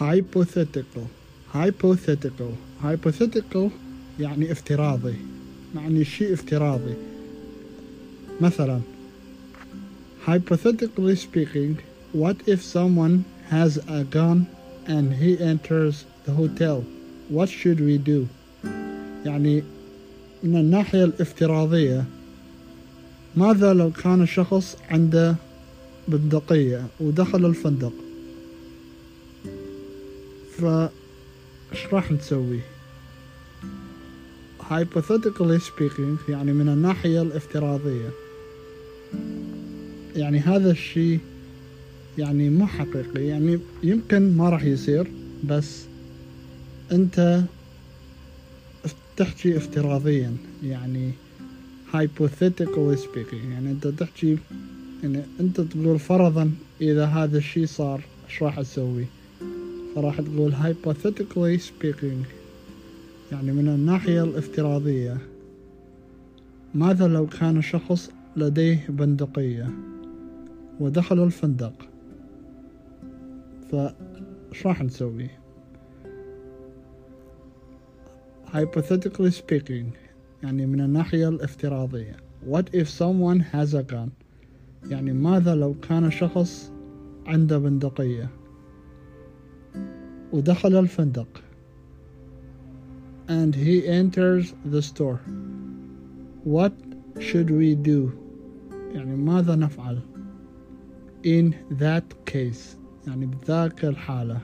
hypothetical hypothetical hypothetical يعني افتراضي يعني شيء افتراضي مثلا hypothetically speaking what if someone has a gun and he enters the hotel what should we do يعني من الناحية الافتراضية ماذا لو كان الشخص عنده بندقية ودخل الفندق فايش راح نسوي؟ Hypothetically speaking يعني من الناحية الافتراضية. يعني هذا الشيء يعني مو حقيقي. يعني يمكن ما راح يصير بس أنت تحكي افتراضيا يعني hypothetically speaking. يعني أنت تحكي يعني أنت تقول فرضا إذا هذا الشيء صار إيش راح أسوي؟ فراح تقول hypothetically speaking. يعني من الناحية الافتراضية. ماذا لو كان شخص لديه بندقية؟ ودخل الفندق. فايش راح نسوي؟ hypothetically speaking. يعني من الناحية الافتراضية. What if someone has a gun? يعني ماذا لو كان شخص عنده بندقية؟ ودخل الفندق and he enters the store what should we do يعني ماذا نفعل in that case يعني بذاك الحالة